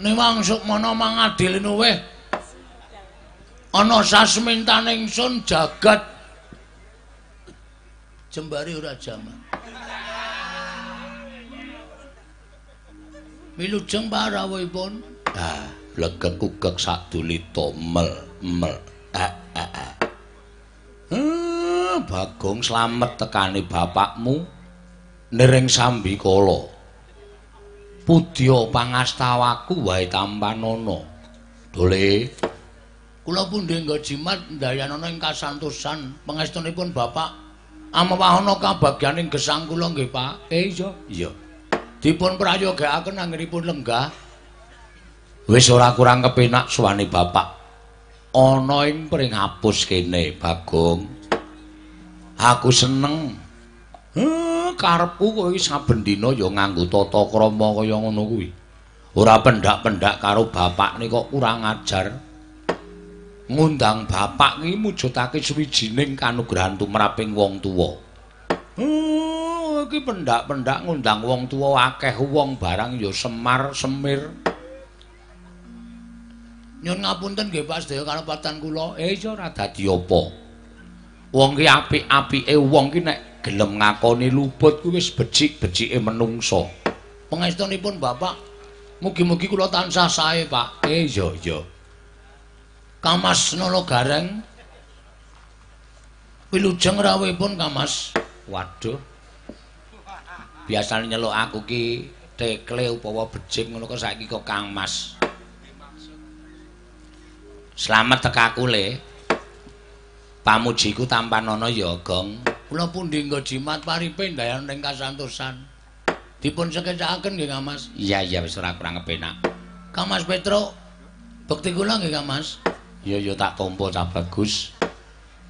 Niwang Sukmana mangadil nuweh. Ana sasmintaning sun jagat jembari ora jaman. Wilujeng parawuhipun. Ah, legek kugek sadulita mel mel. Ah, ah, ah. Hmm, Bagong slamet tekani bapakmu nering sambikala. Pudya pangastawaku wae tampanana. Dole, Kula pundhe nggo jimat ndayanana ing kasantosan pangestunipun Bapak. Amawahana kabagyaning gesang kula nggih, Pak. eh iya, iya. Dipun prayogakaken anggenipun lenggah. Wis ora kurang kepenak suwane bapak. Ana ing pring apus kene, Bagong. Aku seneng. Heh, karepku kowe saben dina ya nganggo tata krama kaya ngono kuwi. Ora pendak-pendak karo bapak nih kok kurang ajar. Ngundang bapak iki mujudake suwijining kanugrahan tumraping wong tuwa. Hmm, iki pendak-pendak ngundang wong tuwa akeh wong barang ya semar semir. Nyun ngapunten nggih Pak sedaya karepatan kula. Eh ya ora dadi apa. Wong ki apik-apike wong ki nek gelem ngakoni luput kuwi wis becik-becike menungsa. Pangestunipun Bapak mugi-mugi kula tansah sae, Pak. Eh ya ya. Kamas Nolo Gareng. Wilujeng rawuhipun Kamas. Waduh. Biasane nyeluk aku ki tekle upawa becik ngono kok saiki kok Kang Mas. Slamet tekaku le. Pamujiku tampanana ya, Gong. Kula pundi nggo jimat paripe ndayan ing kasantosan. Dipun sekecakaken nggih Kamas. Iya iya wis ora kurang kepenak. Kamas Petro. Bekti kula nggih Kamas. Ya ya tak tampa cah bagus.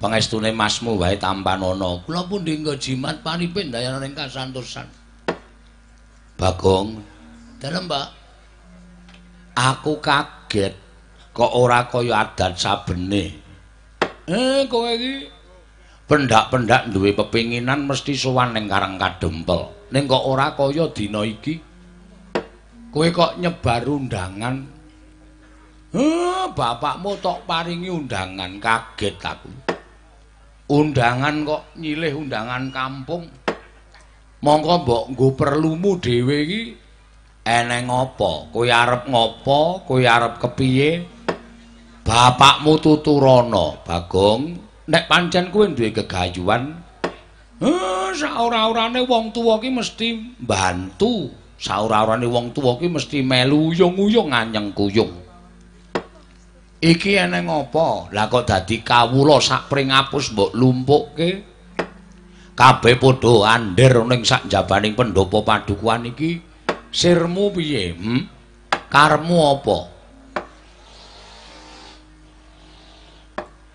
Pangestune Masmu wae tampanana. Kula pundi nggo jimat paripe ndayan ing kasantosan. Bagong, Dalem, Pak. aku kaget kok ora kaya adat sabene. Eh, kowe iki pendak-pendak duwe pepinginan mesti sowan ning Karang Kadempel. Ning kok ora kaya dina iki. Kowe kok nyebar undangan. Eh, bapakmu tok paringi undangan, kaget aku. Undangan kok nyilih undangan kampung. Mongko mbok nggo perlumu dhewe iki eneng apa? Kowe arep ngopo? Kowe arep kepiye? Bapakmu tuturana, Bagong. Nek pancen kowe duwe gegayuhan, eh saora-orane wong tuwa ki mesti mbantu. Saora-orane wong tuwa ki mesti melu uyung-uyung anyeng kuyung. Iki eneng apa? Lah kok dadi kawula sak pring apus mbok lumpukke? Kabeh padha ander ning sak jabaning pendopo padukuhan iki. Sirmu piye? Hm? Karemu apa?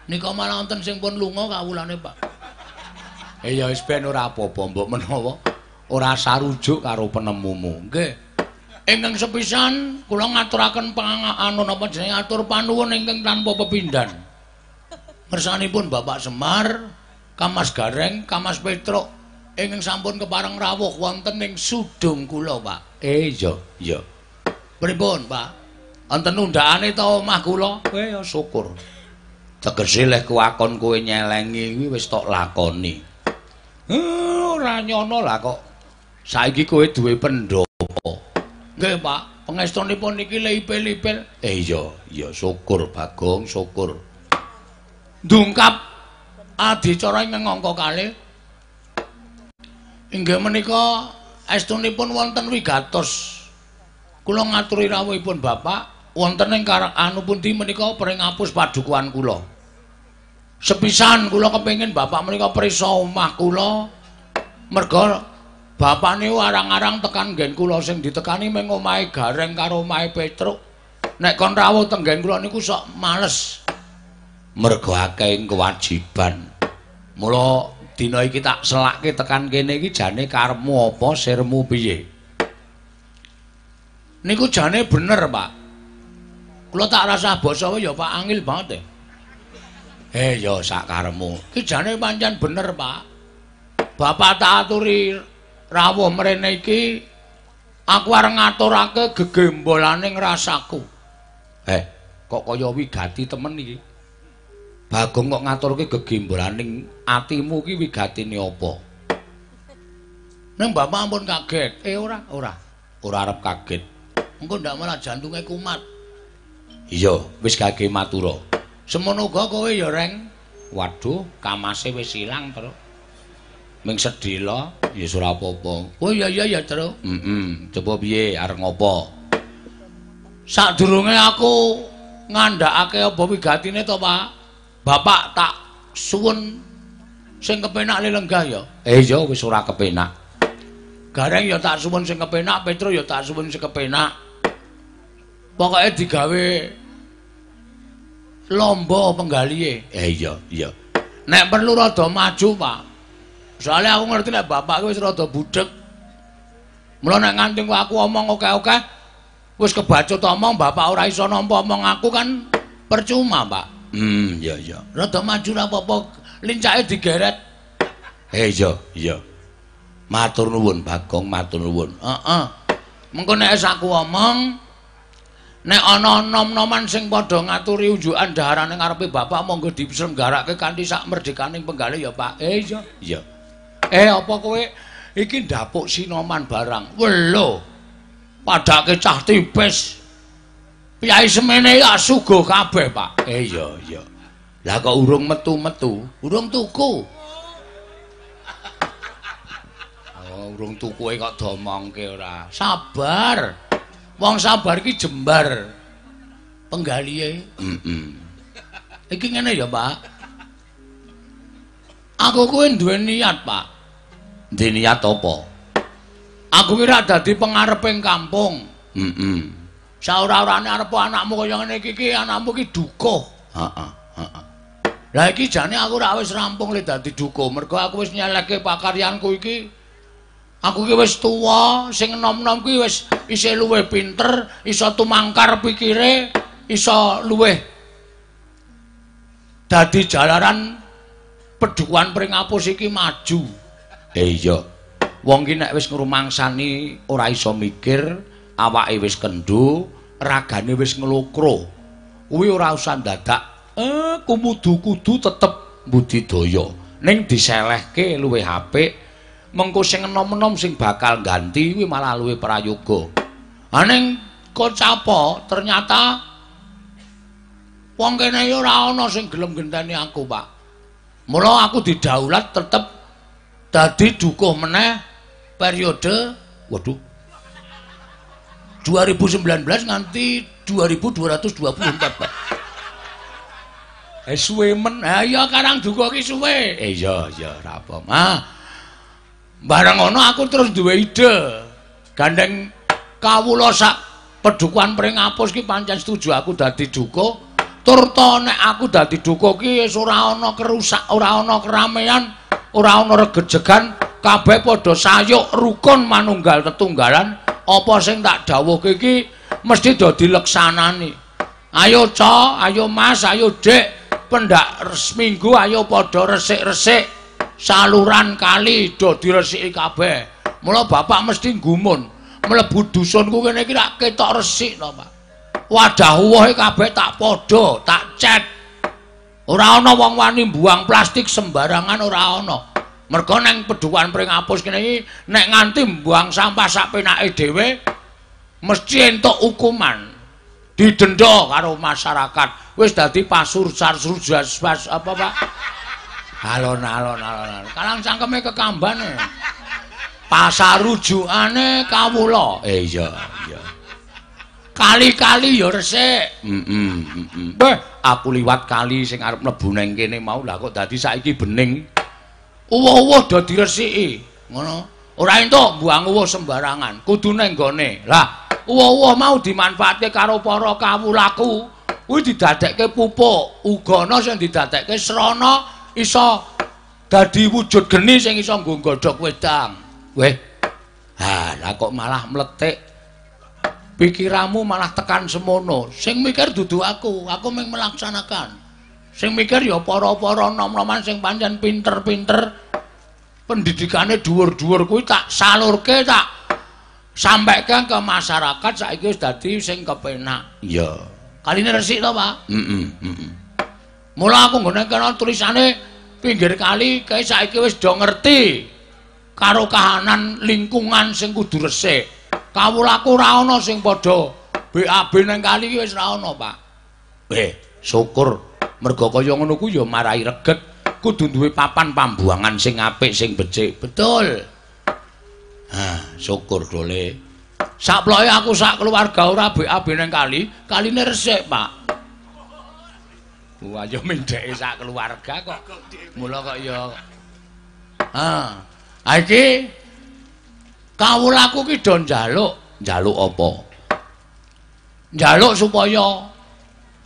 Nika malah wonten sing pun lunga kawulane, Pak. Eh ya wis ben ora apa-apa, mbok menawa ora sarujuk karo penemumu. Nggih. Ingkang sepisan kula ngaturaken pangaanu napa jenenge atur panuwun ingkang tanpa pepindhan. Ngersanipun Bapak Semar, Kamas Gareng, Kamas Petro ingkang sampun kepareng rawuh wonten ing sudung kula, Pak. Eh ya, ya. Pripun, Pak? Wonten undhakane ta omah kula? Eh ya syukur. Tegese leh kuwakon kowe nyelengi kuwi wis tok lakoni. Eh ora nyono lah kok. Saiki kowe duwe pendopo. Nggih, Pak. Pangestunipun niki lipil-lipil. Eh iya, iya syukur Bagong, syukur. Ndungkap adicara ingkang angka kalih. Inggih menika estunipun wonten wigatos. Kula ngaturi rawuhipun Bapak wonten ing karang anu pundi menika pring ngapus padukuhan kula. Sepisan kula kepengin Bapak menika prisa omah kula merga Bapak niku arang-arang tekan nggen kula sing ditekani mung omahe Gareng karo omahe Petruk. Nek kon rawuh tenggen kula niku sok males. Mergo akeh kewajiban. Mula dina iki tak selake tekan kene iki jane karepmu apa, sirmu piye? Niku jane bener, Pak. Kula tak rasa basa ya Pak angil banget. Eh ya sak karepmu. Ki jane pancen bener, Pak. Bapak tak aturi rawuh mrene iki aku arep ngaturake gegembolane ngrasaku. Eh, kok kaya wigati temen iki? Bagong kok ngaturke gegembolaning atimu ki wigatine apa? Neng bapak ampun kaget. Eh ora, ora. Ora arep kaget. Engko ndak malah jantunge kumat. Iya, wis kage matura. Semono uga kowe ya, Reng. Waduh, kamase wis ilang, Tru. Ming sedhela, ya ora apa-apa. Oh iya iya ya, Tru. Heeh, coba piye arep ngopo? Sadurunge aku ngandhakake apa wigatine to, Pak? Bapak tak suwun sing kepenak lenggah ya. Eh iya wis ora kepenak. Gareng ya tak suwun sing kepenak, Petro ya tak suwun sing kepenak. Pokoke digawe lomba penggalihe. Eh iya, iya. Nek perlu rada maju, Pak. Soalnya aku ngerti nek bapak wis rada budhek. Mula nek nganti aku omong oke-oke, wis kebacut omong bapak ora iso nampa omong aku kan percuma, Pak. Hmm, iya iya. Rada maju ra apa-apa, lincake digeret. Eh iya, iya. Matur nuwun, Bagong, matur nuwun. Heeh. Mengko nek aku omong nek ana nom-noman sing padha ngaturi unjukan daharane ngarepe bapak monggo diselenggarake kanthi sak merdekaning penggalih ya, Pak. Eh iya. Iya. Eh apa kowe iki ndapuk sinoman barang? Welo. Padake cah tipis. Piyai semene ya sugo kabeh, Pak. Eh iya, iya. Lah kok urung metu-metu? Urung tuku. Oh, urung tuku kok domongke ora. Sabar. Wong sabar iki jembar. Penggalihe. Heeh. Iki ngene ya, Pak. Aku kuwi duwe niat, Pak. Ndi niat apa? Aku kira dadi pengareping kampung. Heeh. Saora-orane arep anakmu kaya ngene iki iki anakmu iki dukuh. Heeh, heeh. Lah iki jane aku ora wis rampung le dadi dukuh. Mergo aku wis nyelekke pakaryanku iki. Aku ki wis tuwa, sing enom-enom kuwi wis isih luwih pinter, iso tumangkar pikire, iso luwih dadi jalaran pedukuhan pringapus iki maju. Eh iya. Wong ki nek wis ngrumangsani ora iso mikir, awake wis kendho, ragane wis nglokro. Kuwi ora usah dadak eh kumudu kudu tetep budidaya. Ning diselehke luwih apik. Mengko sing enom-enom sing bakal ganti kuwi malah luwih prayoga. Aning kok capo ternyata wong kene ya ora ana sing gelem genteni aku, Pak. Mula aku didaulat tetep dadi dukuh meneh periode Waduh, 2019 nganti 2224, Pak. eh suwe men. Ha iya karang dukuh ki suwe. Eh iya, iya, ora apa. Ah. Bareng ngono aku terus duwe ide. Gandeng kawula sak pedukuhan pringapus ki pancen setuju aku dadi dukuh. Tur to nek aku dadi dukuh ki wis ora ana kerusak, ora ana keramaian, ora ana regejegan, kabeh padha sayuk rukun manunggal tetunggalan. Apa sing tak dawuhke iki mesti dadi leksanani. Ayo, Ca, ayo Mas, ayo Dik, pendak seminggu ayo padha resik-resik saluran kali do diresiki kabeh. Mula bapak mesti gumun. Mlebu dusunku kene iki rak ketok resik to, Pak. Wadah uwohe kabeh tak padha, tak cet. Ora ana wong wani buang plastik sembarangan ora ana. Mergo nang pedukuhan pringapus kene iki nek nganti buang sampah sak penake dhewe mesti entuk hukuman. Didenda karo masyarakat. Wis dadi pasur sarsurjas pas apa, Pak? Alon alon alon alon. Kalang cangkeme kekambane. Pasar rujukane kawula. Eh iya, iya. Kali-kali ya resik. Heeh, heeh. Beh, Aku liwat kali sing arep mlebu nang kene mau lah kok dadi saiki bening. uwuh-uwuh do diresiki. Ngono. Ora entuk buang uwuh sembarangan. Kudu nang gone. Lah, uwuh-uwuh mau dimanfaatke karo para kawulaku. Kuwi didadekke pupuk. Uga ana sing didadekke srana iso dadi wujud geni sing iso nggo godhog wedang. Weh. Ha, lah kok malah mletik. Pikiranmu malah tekan semono. Sing mikir dudu aku, aku mung melaksanakan. Sing mikir ya para-para nom-noman sing pancen pinter-pinter. Pendidikane dhuwur-dhuwur kuwi tak salurke tak sampaikan ke masyarakat saiki wis dadi sing kepenak. Iya. Kaline resik to, Pak? Heeh, heeh. Mula aku nggone kena tulisane pinggir kali kae saiki wis do ngerti karo kahanan lingkungan sing kudu resik. Kawulaku ora ana sing padha BAB nang kali iki wis ora ana, Pak. Eh, syukur mergo kaya ngono ku ya marai reget kudu duwe papan pambuangan sing apik sing becik. Betul. Ha, syukur dole. Saploke aku sak keluarga ora BAB nang kali, kaline resik, Pak. Wah, ya mendheke sak keluarga kok. Mula kok ya Ha. Ha iki kawulaku ki do njaluk, Njaluk apa? njaluk supaya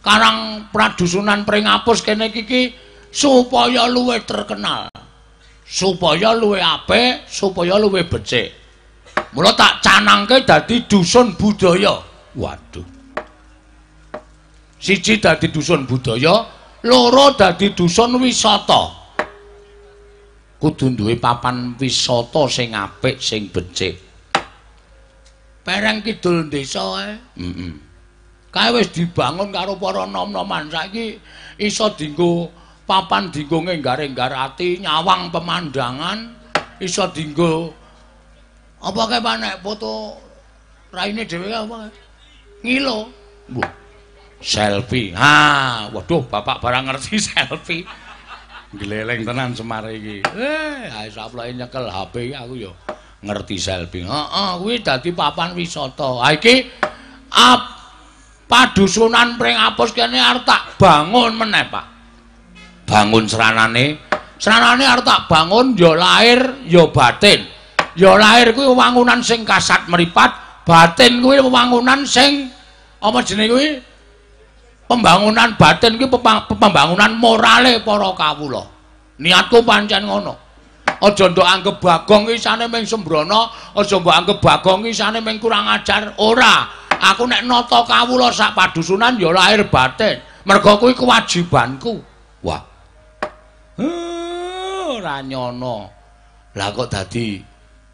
Karang Pradusunan Pringapus kene iki supaya luwih terkenal. Supaya luwih apik, supaya luwih becik. Mula tak canangke dadi dusun budaya. Waduh. Siji dadi dusun budaya, loro dadi dusun wisata. Kudu duwe papan wisata sing apik sing becik. Pereng kidul desa ae. Heeh. Kae wis dibangun karo para nom-noman. Saiki iso dienggo papan dienggo ngenggar-enggar ati, nyawang pemandangan, iso dienggo apa kae Pak nek foto raine dhewe apa? Ngilo. Wah. Selfie. Ha, waduh Bapak barang ngerti selfie. Gleleng tenan Semar iki. Eh, ae saploke nyekel HP aku ya Ngerti selfie. Heeh, kuwi dadi papan wisata. Ha iki ap padusunan Pringapus kene arep tak bangun meneh, Pak. Bangun seranane Seranane arep tak bangun ya lahir ya batin. Ya lahir kuwi wewangunan sing kasat meripat, batin kuwi wewangunan sing apa jenenge kuwi? Pembangunan batin pepang- pembangunan morale para kawula. Niatku pancen ngono. Aja ndok anggap Bagong iki sane ming sembrono, aja mbok anggap Bagong iki sane ming kurang ajar. Ora. Aku nek nata kawula sak padusunan ya lahir batin. Merga kuwi kewajibanku. Wah. Eh, Ora nyono. Lah kok dadi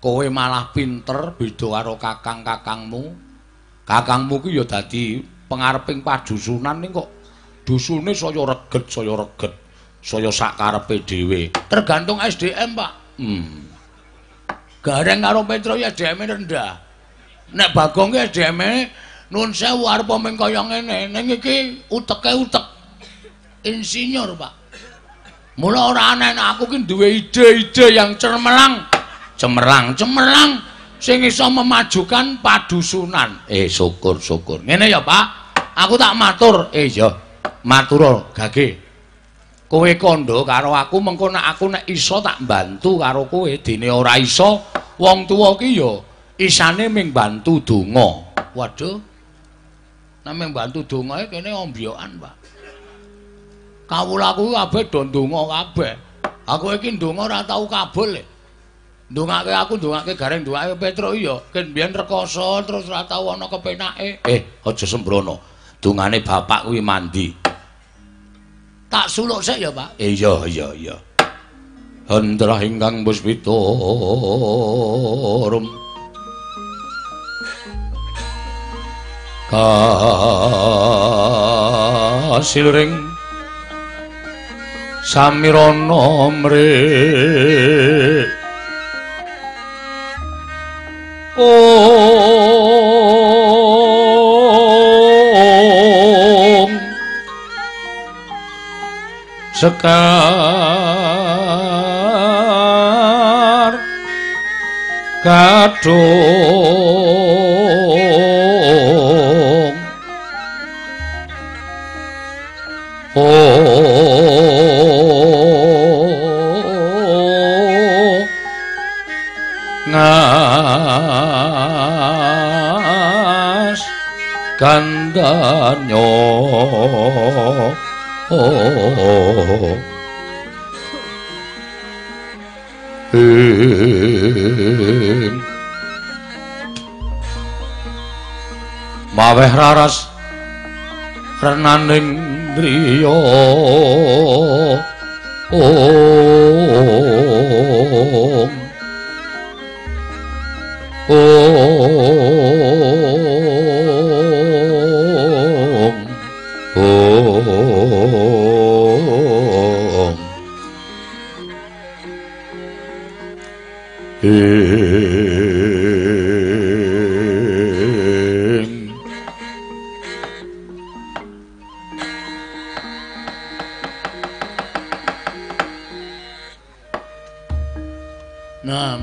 kowe malah pinter beda karo kakang-kakangmu. Kakangmu ku ya dadi pengareping padusunan ning kok dusune saya reget, saya reget. Saya sakarepe dhewe. Tergantung SDM, Pak. Hmm. Gareng karo Petro ya SDM rendah. Nek Bagong ki SDM nun sewu arep ming kaya ngene, ning iki uteke utek insinyur, Pak. Mula ora aneh aku ki duwe ide-ide yang cemerlang, cemerlang, cemerlang sing iso memajukan padusunan. Eh syukur syukur. Ngene ya, Pak. Aku tak matur. Eh ya, matur gage. Kowe kondo karo aku mengko nek aku nek iso tak bantu karo kowe dene ora iso wong tuwa ki ya isane ming bantu donga. Waduh. Nek mung bantu dongae kene ombyokan, Pak. Kawulaku kabeh do ndonga kabeh. Aku iki ndonga ora tau kabul. e. Ndongake aku ndongake gareng ndongake Petro iya, ken biyen rekoso terus ora tau ana kepenake. Eh, aja sembrono. Dungane bapak kuwi mandi. Tak suluk sik ya, Pak. Eh iya iya iya. Hendra ingkang puspita rum. Kasilring samirana mre Om. Sekar kadung ngas kandanyo. Oh maweh raras renaning driya om Nah,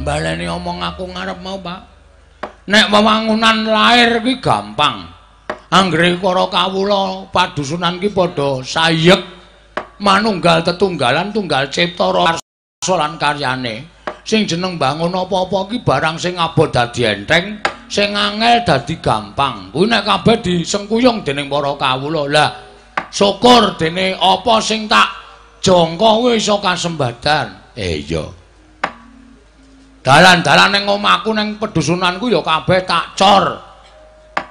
baleni omong aku ngarep mau, Pak. Nek wewangunan lair ki gampang. Anggere para kawula padusunan ki padha sayek manunggal tetunggalan tunggal cipta rasa lan karyane. Sing jeneng bangun apa-apa ki barang sing abot dadi enteng, sing angel dadi gampang. Kuwi nek kabeh disengkuyung dening para kawula. Lah, syukur dene apa sing tak jangka kuwi iso kasembadan. Eh iya. Dalan-dalan ning omahku ning pedusunanku ya kabeh tak cor.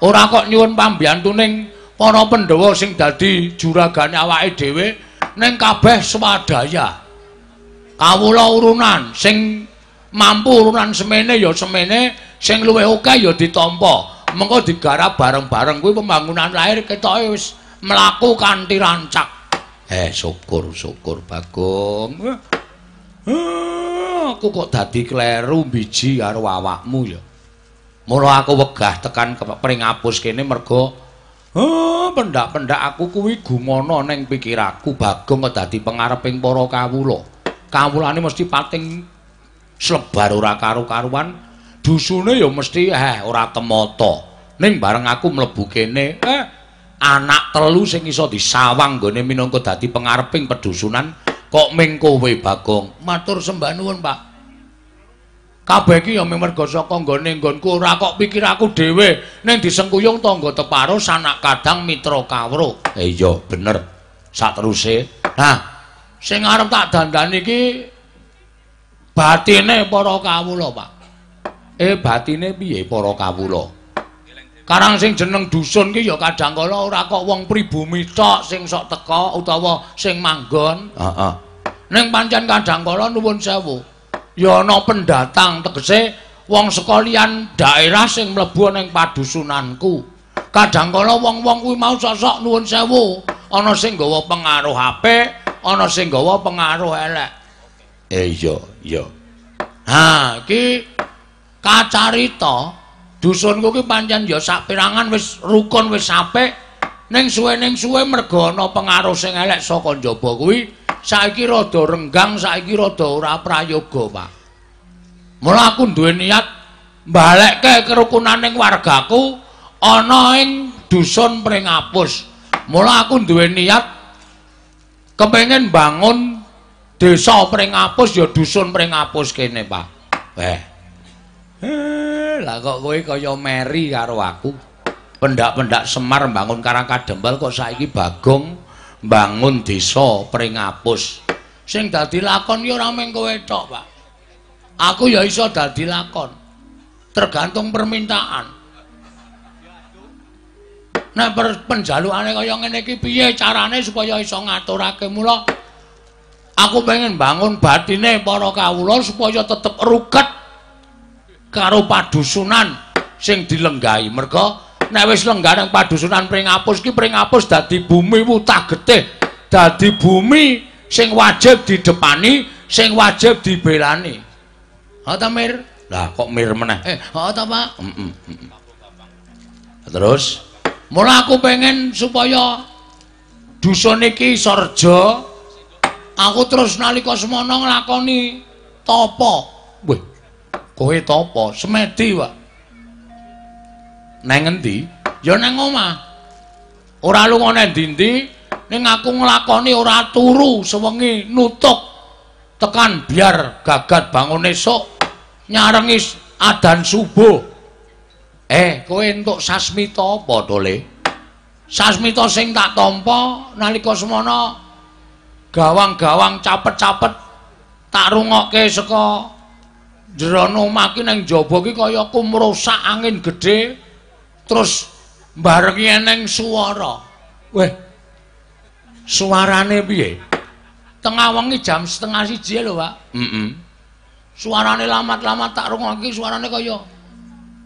Ora kok nyuwun pambiyantuning para Pandhawa sing dadi juragane awake dhewe ning kabeh swadaya. Kawula urunan sing mampu urunan semene ya semene, sing luwih akeh ya ditampa. Mengko digarap bareng-bareng kuwi pembangunan lahir ketoke wis mlaku kanthi rancak. Eh syukur syukur Bagong. Eh, aku kok dadi kleru biji karo awakmu ya. Mula aku wegah tekan kepring apus kene mergo eh pendak-pendak aku kuwi gumono ning pikiraku Bagong dadi pangareping para kawula. Kawulane mesti pating slebar ora karu-karuan. Dusune ya mesti eh ora temata. Ning bareng aku mlebu kene eh anak telu sing iso disawang gone minangka dadi pangareping pedusunan kok ming kowe Bagong? Matur sembah nuwun Pak. Kabeh iki ya merga saka nggone nggonku ora kok pikir aku dhewe. Ning disengkuyung tangga teparo sanak kadang mitra kawruh. Eh iya bener. Sateruse nah sing arep tak dandani iki batine para kawula Pak. Eh batine piye para kawula Karang sing jeneng dusun ki ya kadang kala ora kok wong pribumi tok sing sok teka utawa sing manggon. Heeh. Ning pancen kadang kala nuwun sewu. Ya ana pendatang tegese wong saka daerah sing mlebu ning padusunanku. Kadang kala wong-wong kuwi mau sosok nuwun sewu, ana sing nggawa pengaruh apik, ana sing nggawa pengaruh elek. Eh iya, iya. Ha, iki kacarita dusunku ki pancen ya sak pirangan wis rukun wis apik. Ning suwe ning suwe merga ana pengaruh sing elek saka njaba kuwi. Saiki rada renggang saiki rada ora prayoga Pak. Mula aku duwe niat mbalekke kerukunaning wargaku ana ing dusun Pringapus. Mula aku duwe niat kepengin bangun desa Pringapus ya dusun Pringapus kene Pak. Eh. Eh, lah kok kowe kaya meri karo aku. Pendak-pendak Semar bangun Karang Kadempel kok saiki Bagong bangun desa Pringapus. Sing dadi lakon ya ora mung kowe tok, Pak. Aku ya iso dadi lakon. Tergantung permintaan. Nah, penjalukane kaya ngene iki piye carane supaya iso ngaturake mula aku pengen bangun batine para kawula supaya tetep ruket karo padusunan sing dilenggahi. Merga nek wis lenggah nang padusunan Pringapus ki Pringapus dadi bumi wutah getih. Dadi bumi sing wajib didepani sing wajib dibelani. Ha ta mir? Lah kok mir meneh? Eh ha ta Pak? Heeh terus? Mula aku pengen supaya dusun iki sorjo aku terus nalika semana nglakoni tapa weh Kowe topo? Semedi, Pak. Nang ngendi? Ya nang omah. Ora lunga nang ndi ning aku nglakoni ora turu sewengi nutuk tekan biar gagat bangun esuk nyarengi adan subuh. Eh, kowe entuk sasmita apa to, Le? Sasmita sing tak tampa nalika semana gawang-gawang capet-capet tak rungokke saka jerono omah ki ning jaba ki kaya kumrusak angin gedhe terus barengi eneng swara. Weh. Suarane piye? Tengah wengi jam setengah siji lho, Pak. Heeh. Mm Suarane lamat-lamat tak rungokke suarane kaya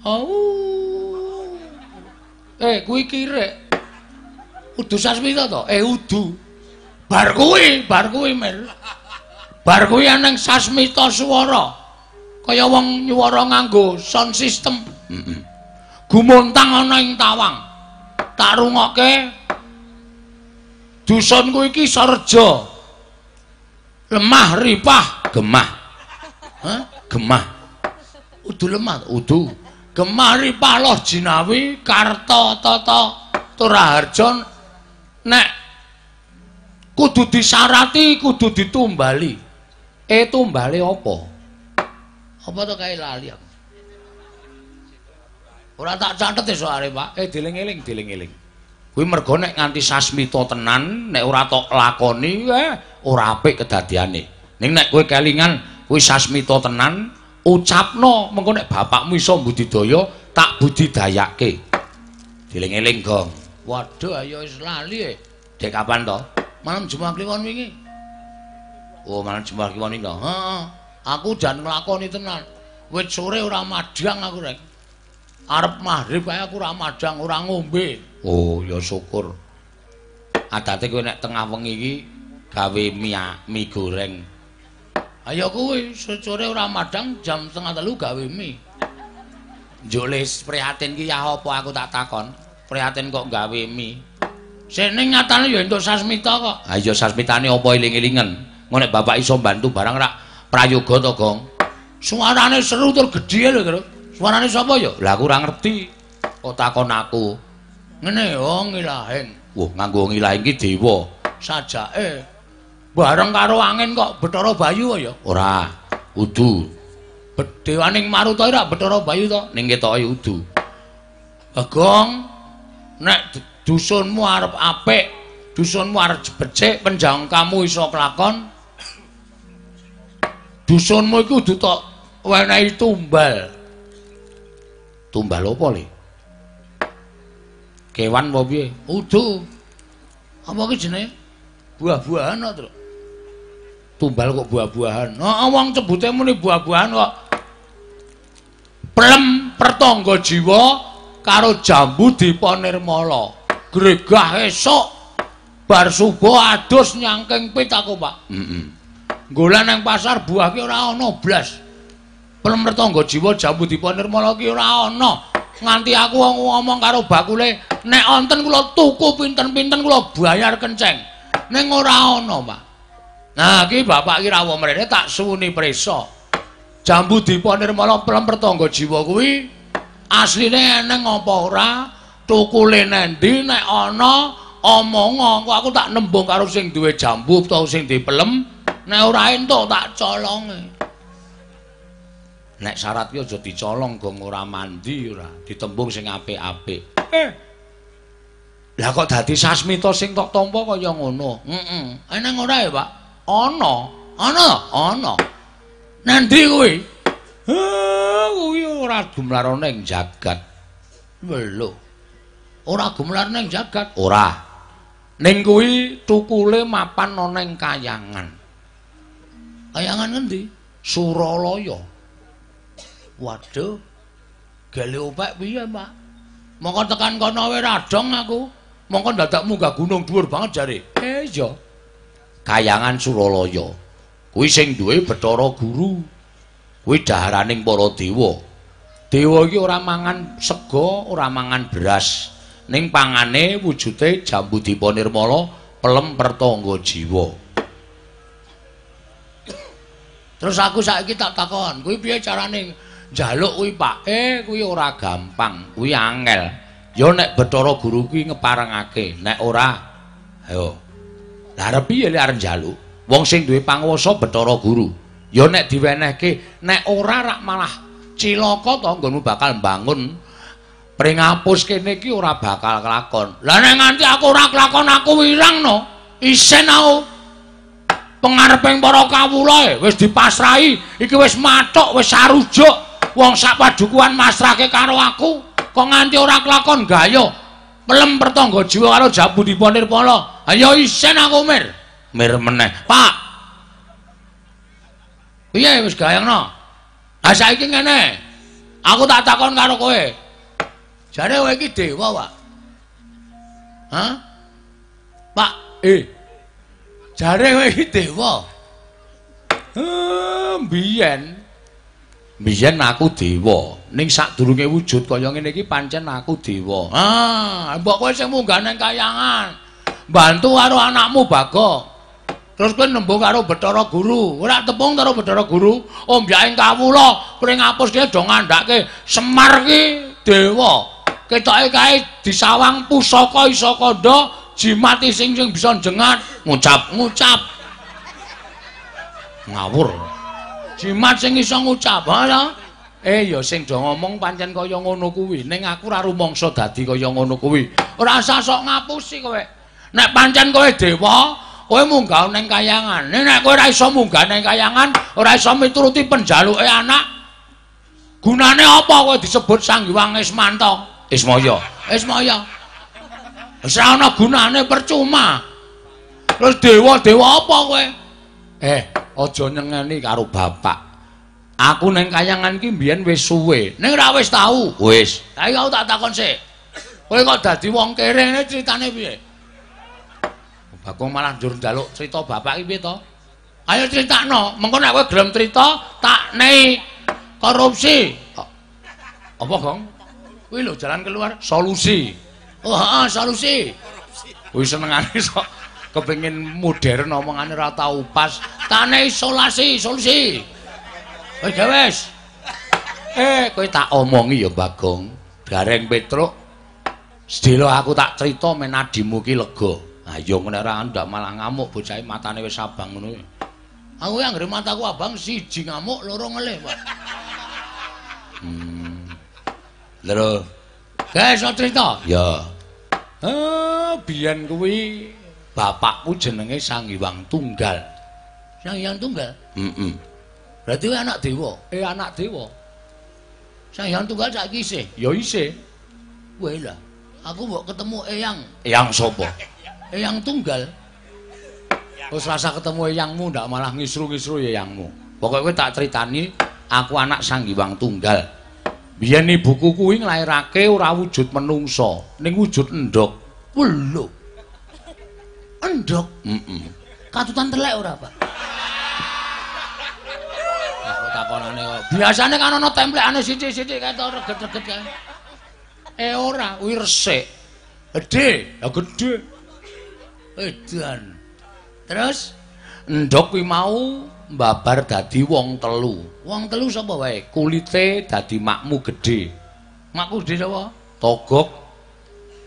Oh. Eh, kuwi kirek. Udu Sasmita to? Eh, udu. Bar kuwi, bar kuwi, Mir. Bar kuwi aneng Sasmita swara. Kaya wong nyuwara nganggo sound system. Heeh. Gumontang ana ing tawang. Tak rungokke dusunku iki sarja. Lemah ripah, gemah. Hah? Gemah. Udu lemah, udu. Gemah ripah loh jinawi karta tata turaharja nek kudu disarati kudu ditumbali. Eh tumbali apa? Apa to kae lali aku. Ora tak catet soare, Pak. Eh dieling-eling, dieling-eling. Kuwi mergo nek nganti sasmita tenan, nek ora tok lakoni, eh ora apik kedadiane. Ning nek kowe kelingan kuwi sasmita tenan, ucapno mengko nek bapakmu iso budidaya, tak budidayake. Dieling-eling, Gong. Waduh, ayo wis lali e. Dek kapan to? Malam Jumat kliwon wingi. Oh, malam Jumat kliwon iki to. Heeh. Aku jan nglakoni tenan. Wit sore ora madang aku rek. Arep maghrib kae aku ora madang, ora ngombe. Oh, ya syukur. Adate kowe nek tengah wengi iki gawe mie, mie goreng. Ayo kuwi sore ora madang jam setengah telu gawe mie. Njulis prihatin ki ya apa aku tak takon. Prihatin kok gawe mie. Sene nyatane ya entuk sasmita kok. Ha iya sasmitane apa eling-elingen. Ngono nek bapak iso bantu barang rak prayoga to, Gong. Suarane seru tur gedhe lho, Tru. Suarane sapa ya? Lah aku ora ngerti. Kok takon aku. Ngene yo ngilahing. Wah, nganggo ngilahing ki dewa. Sajake bareng karo angin kok Bathara Bayu ya? Ora. Udu. Dewaning Maruta ora Bathara Bayu to, ning ketoke udu. Gong, nek dusunmu arep apik, dusunmu arep becik, penjang kamu iso kelakon. Dusunmu iku kudu tok wenehi tumbal. Tumbal apa, Le? Kewan apa piye? Udu. Apa ki jenenge? Buah-buahan kok, Tru. Tumbal kok buah-buahan. Heeh, wong cebute muni buah-buahan kok. Plem pertangga jiwa karo jambu diponirmala. Gregah esuk bar subuh adus nyangking pit aku, Pak. Heeh. Golan nang pasar buah ki ora ana blas. Plem pertangga jiwa jambu diponirmala ki ora ana. Nganti aku ngomong karo bakule, nek wonten kula tuku pinten-pinten kula bayar kenceng. Ning ora ana, Pak. Nah, iki bapak ki rawuh mrene tak suwuni prisa. Jambu diponirmala plem pertangga jiwa kuwi asline eneng apa ora tukule nendi nek ana omong kok aku tak nembung karo sing duwe jambu utawa sing dipelem nek ora entuk tak colonge nek syarat ki aja dicolong gong ora mandi ora ditembung sing apik-apik eh lah kok dadi sasmita sing tok tampa kaya ngono heeh eneng ora ya Pak ana ana ana nendi kuwi Ha, kuwi ora gumlarane ing jagat. Lho. Ora gumlarane ing jagat. Ora. Ning kuwi tukule mapan ana ing kayangan. Kayangan ngendi? Suralaya. Waduh. Gale opek piye, Pak? Mongko tekan kono wae radong aku. Mongko dadak munggah gunung dhuwur banget jare. Eh iya. Kayangan Suralaya. Kuwi sing duwe Bathara Guru. kuwi daharaning para dewa. Dewa iki ora mangan sega, ora mangan beras. Ning pangane wujude jambu diponirmala, pelem pertangga jiwa. Terus aku saiki tak takon, kuwi piye carane njaluk kuwi, Pak? Eh, kuwi ora gampang, kuwi angel. Ya nek Bathara Guru kuwi ngeparengake, nek ora ayo. Lah arep piye lek arep njaluk? Wong sing duwe panguwasa Bathara Guru. Ya nek diwenehke, nek ora rak malah cilaka to nggonmu bakal mbangun pring apus kene iki ora bakal kelakon. Lah nek nganti aku ora kelakon aku wirang no, isen aku pengareping para kawula wis dipasrahi. Iki wis mathuk wis sarujuk. Wong sak padukuhan masrahke karo aku kok nganti ora kelakon? Gayo melem pertangga jiwa karo jabu diponir pala. Ayo isen aku mir. Mir meneh. Pak. Piye wis gayangno ha saiki ngene. Aku tak takon karo kowe. Jare kowe iki dewa, Pak. Hah? Pak, eh. Jare kowe iki dewa. Eh, biyen. Biyen aku dewa. Ning sadurunge wujud kaya ngene iki pancen aku dewa. Ah, mbok kowe sing munggah ning kayangan. Bantu karo anakmu Bagong. Terus kowe nembung karo Bathara Guru. Ora tepung karo Bathara Guru. Ombyaking kawula pring ngapus ki do ngandhake Semar ki dewa. Ketoke kae disawang pusaka Isakanda jimat sing sing bisa jengat ngucap ngucap. Ngawur. Jimat sing iso ngucap, ha Eh ya sing do ngomong pancen kaya ngono kuwi. Ning aku ora rumangsa dadi kaya ngono kuwi. Ora usah sok ngapusi kowe. Nek pancen kowe dewa, kowe munggah ning kayangan. Nek kowe ora iso munggah ning kayangan, ora iso mituruti penjaluke anak. Gunane apa kowe disebut Sang Hyang Ismanta? Ismaya. Ismaya. Ora ana gunane percuma. Terus dewa-dewa apa kowe? Eh, aja nyengeni karo bapak. Aku ning kayangan ki mbiyen wis suwe. Ning ora wis tau. Wis. Iki aku tak takon sik. Kowe kok dadi wong kere ngene critane piye? Bagong malah njur njaluk crita bapak iki piye to? Ayo critakno, mengko nek kowe gelem crita, tak nei korupsi. Apa, Gong? Kuwi lho jalan keluar solusi. Oh, heeh, solusi. Kuwi senengane sok kepengin modern omongane ora tau pas. Tak nei isolasi, solusi. Wis wis. Eh, kowe tak omongi ya, Bagong. Gareng Petruk. Sedela aku tak crita men adimu ki lega. Ayo ngene ora ndak malah ngamuk bocah matane wis abang ngono. Aku yang ngre mataku abang siji ngamuk loro ngelih, Pak. Hmm. Lero. Guys, so cerita? Ya. Eh, biyen kuwi bapakku jenenge Sang Hyang Tunggal. Sang Hyang Tunggal? Heeh. Mm Berarti kuwi anak dewa. Eh, anak dewa. Sang Hyang Tunggal saiki isih? Ya isih. Weh lah. Aku mbok ketemu Eyang. Eyang sapa? Eyang tunggal. Wis rasa ketemu eyangmu ndak malah ngisru-ngisru ya eyangmu. Pokoke kowe tak critani, aku anak Sang Hyang Tunggal. Biyen ibuku kuwi nglairake ora wujud menungsa, ning wujud endhog. Lho. Endhog? Heeh. Katutan telek ora, Pak? Aku takonane kok. Biasane kan ana templekane sithik-sithik kae to reget-reget kae. Eh ora, kuwi resik. Gedhe, ya gedhe. Edan. Terus endhog kuwi mau mbabar dadi wong telu. Wong telu sapa wae? Kulite dadi makmu gedhe. Makmu gedhe sapa? Togok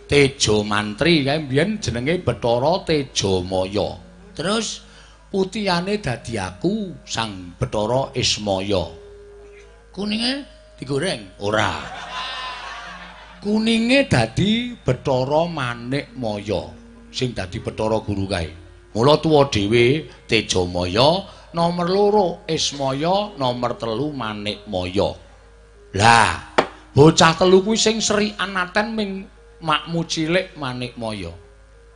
Tejo Mantri kae mbiyen jenenge Bathara Tejamaya. Terus putihane dadi aku Sang Bathara Ismaya. Kuninge digoreng? Ora. Kuninge dadi Bathara Manikmaya. sing dadi Bathara Guru kae. Mula tuwa dhewe Tejamaya, nomor loro Ismaya, nomor telu Manikmaya. Lah, bocah telu kuwi sing Sri Anaten ming makmu cilik Manikmaya.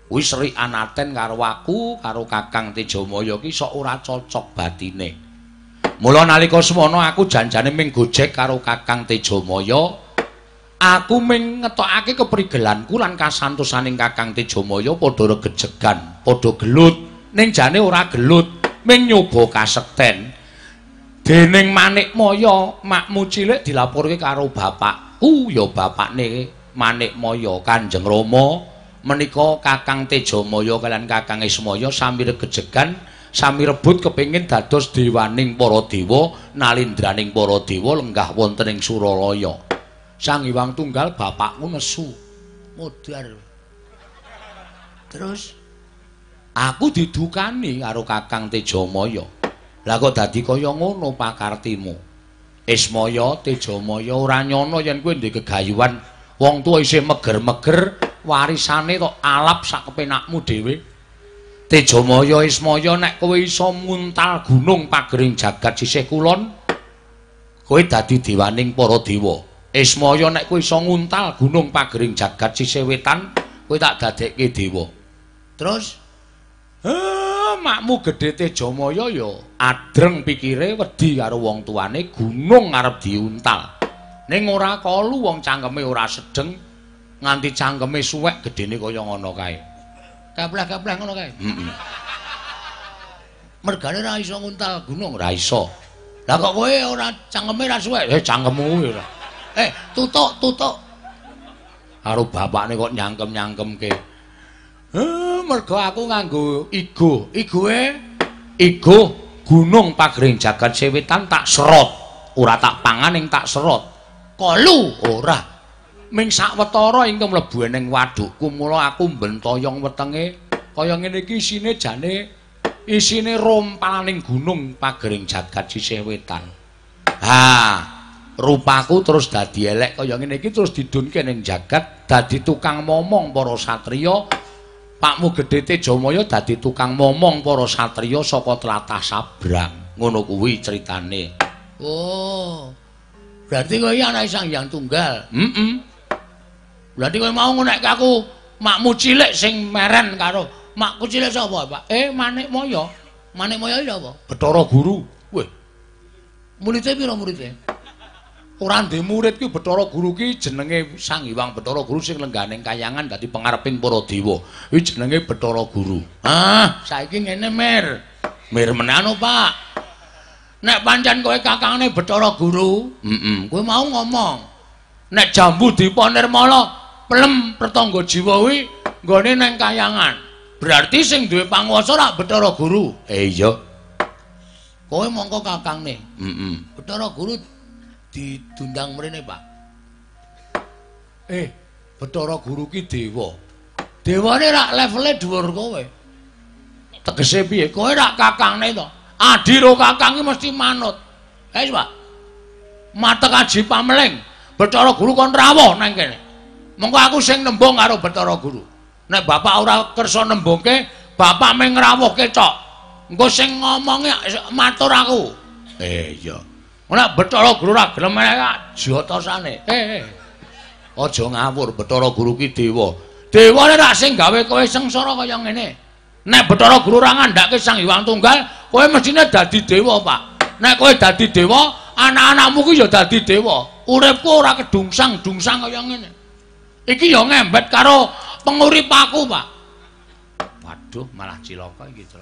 Kuwi Sri Anaten karo aku, karo Kakang Tejamaya ki sok ora cocok batine. Mula nalika semana aku janjane ming gojek karo Kakang Tejamaya, aku ming ngetokake keprigelanku lan kasantosaning Kakang Tejamaya padha regejegan, padha gelut. Ning jane ora gelut, ming nyoba kasekten. Dening Manikmaya, makmu cilik dilaporke karo bapakku, ya bapakne Manikmaya Kanjeng Rama. Menika Kakang Tejamaya kalian Kakang Ismaya sami regejegan, sami rebut kepingin dados dewaning para dewa, nalindraning para dewa lenggah wonten ing Suralaya. Sang Hyang Tunggal bapakku nesu. Modar. Terus aku didukani karo Kakang Tejamaya. Lah kok dadi kaya ngono pakartimu? Ismaya Tejamaya ora nyono yen kowe ndek gegayuhan wong tuwa isih meger-meger warisane tok alap sak kepenakmu dhewe. Tejamaya Ismaya nek kowe iso muntal gunung pagering jagat sisih kulon, kowe dadi dewaning para dewa. Ismaya nek kowe iso nguntal gunung pagering jagat sisih wetan, kowe tak dadekke dewa. Terus Makmu gedhe Tejamaya ya adreng pikire wedi karo wong tuane gunung arep diuntal. Ning ora kalu wong cangkeme ora sedeng nganti cangkeme suwek gedene kaya ngono kae. Kepleh-kepleh ngono kae. Heeh. Mergane ra iso nguntal gunung. Ora iso. Lah kok kowe ora cangkeme ra suwek? Eh cangkemmu ora. Eh, tutuk, tutuk. Karo bapakne kok nyangkem-nyangkemke. Mergo aku nganggo igo. Igue Igo gunung pagering jagat sewetan tak serot. Ora tak pangan ing tak serot. kolu Ora. Ming sawetara ing mlebu ning wadukku mula aku bentoyong wetenge kaya ngene iki isine jane isine rompalaning gunung pagering jagat sisih wetan. Ha, rupaku terus dadi elek kaya ngene iki terus didunke ning jagat dadi tukang momong para satriya. Pakmu Gedhe Tejamaya dadi tukang momong para satriya saka tlatah Sabrang. Ngono kuwi critane. Oh. Berarti kowe iki anak Sang Hyang Tunggal. Heeh. Berarti kowe mau ngonekke aku makmu cilik sing meren karo makku cilik sapa, Pak? Eh, Manik Moyo. Manik Moyo iki apa? Bathara Guru. Weh. Muridé pira muridé? Ora ndek murid ki Bathara Guru ki jenenge Sang Hyang Bathara Guru sing lengganing kayangan dadi pangareping para dewa. Iki jenenge Bathara Guru. Ah, saiki ngene Mir. Mir menano, Pak. Nek pancen kowe kakangne Bathara Guru, Heeh. kowe mau ngomong. Nek jambu diponirmala, pelem pertangga jiwa kuwi nggone nang kayangan. Berarti sing duwe panguwasa rak Bathara Guru. Eh iya. Kowe mongko kakangne. Heeh. Bathara Guru didundang mrene, Pak. Eh, Bathara Guru ki dewa. Dewane rak levele dhuwur kowe. Tegese piye? Kowe rak kakangne to. Adi ro kakang ki mesti manut. Eh, Pak. Matek aji pameling. Bathara Guru kon rawuh nang kene. Mengko aku sing nembung karo Bathara Guru. Nek bapak ora kersa nembungke, bapak meng ngrawuhke tok. Engko sing ngomongi matur aku. Eh iya. Nek Bathara Guru ora gelem nek jotosane. Eh, eh. Aja ngawur, Bathara Guru ki dewa. Dewane rak sing gawe kowe sengsara kaya ngene. Nek Bathara Guru ora ngandhake Sang Hyang Tunggal, kowe mestine dadi dewa, Pak. Nek kowe dadi dewa, anak-anakmu ki ya dadi dewa. Uripku ora kedungsang-dungsang kaya ngene. Iki ya ngembet karo penguripaku, Pak. Waduh, malah cilaka iki, Tru.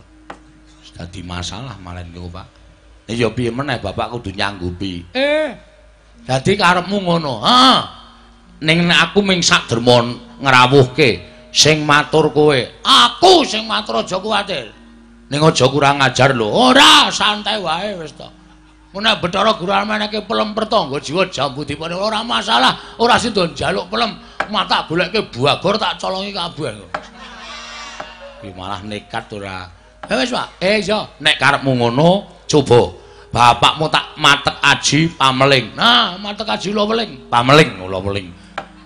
Dadi masalah malah niku, Pak. Ya piye meneh Bapak kudu nyanggupi. Eh, dadi karepmu ngono. Ha. Ning nek aku ming sak derma ngrawuhke sing matur kowe. Aku sing matur aja kuwatir. Ning aja kurang ajar lho. Ora, santai wae wis to. Menawa Bathara Guru meneke pelem pertangga jiwa jambu dipane ora masalah, ora sida njaluk pelem, mata goleke buagor tak colongi kabeh. Ki malah nekat ora. Ya wis, Pak. Eh iya, nek karepmu ngono, coba bapakmu tak matek aji pameling. Nah, mata kaji lo weling. Pameling kula weling.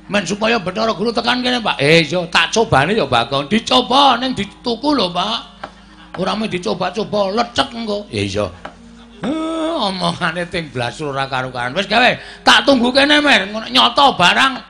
Men supaya Bathara Guru tekan kene, Pak. Eh iya, tak cobane ya Bagong. Dicoba ning dituku lho, Pak. Ora mung dicoba-coba, lecek engko. Eh iya. Eh, omongane ting blas ora karo-karan. Wis gawe, tak tunggu kene, Mir. Ngono nyoto barang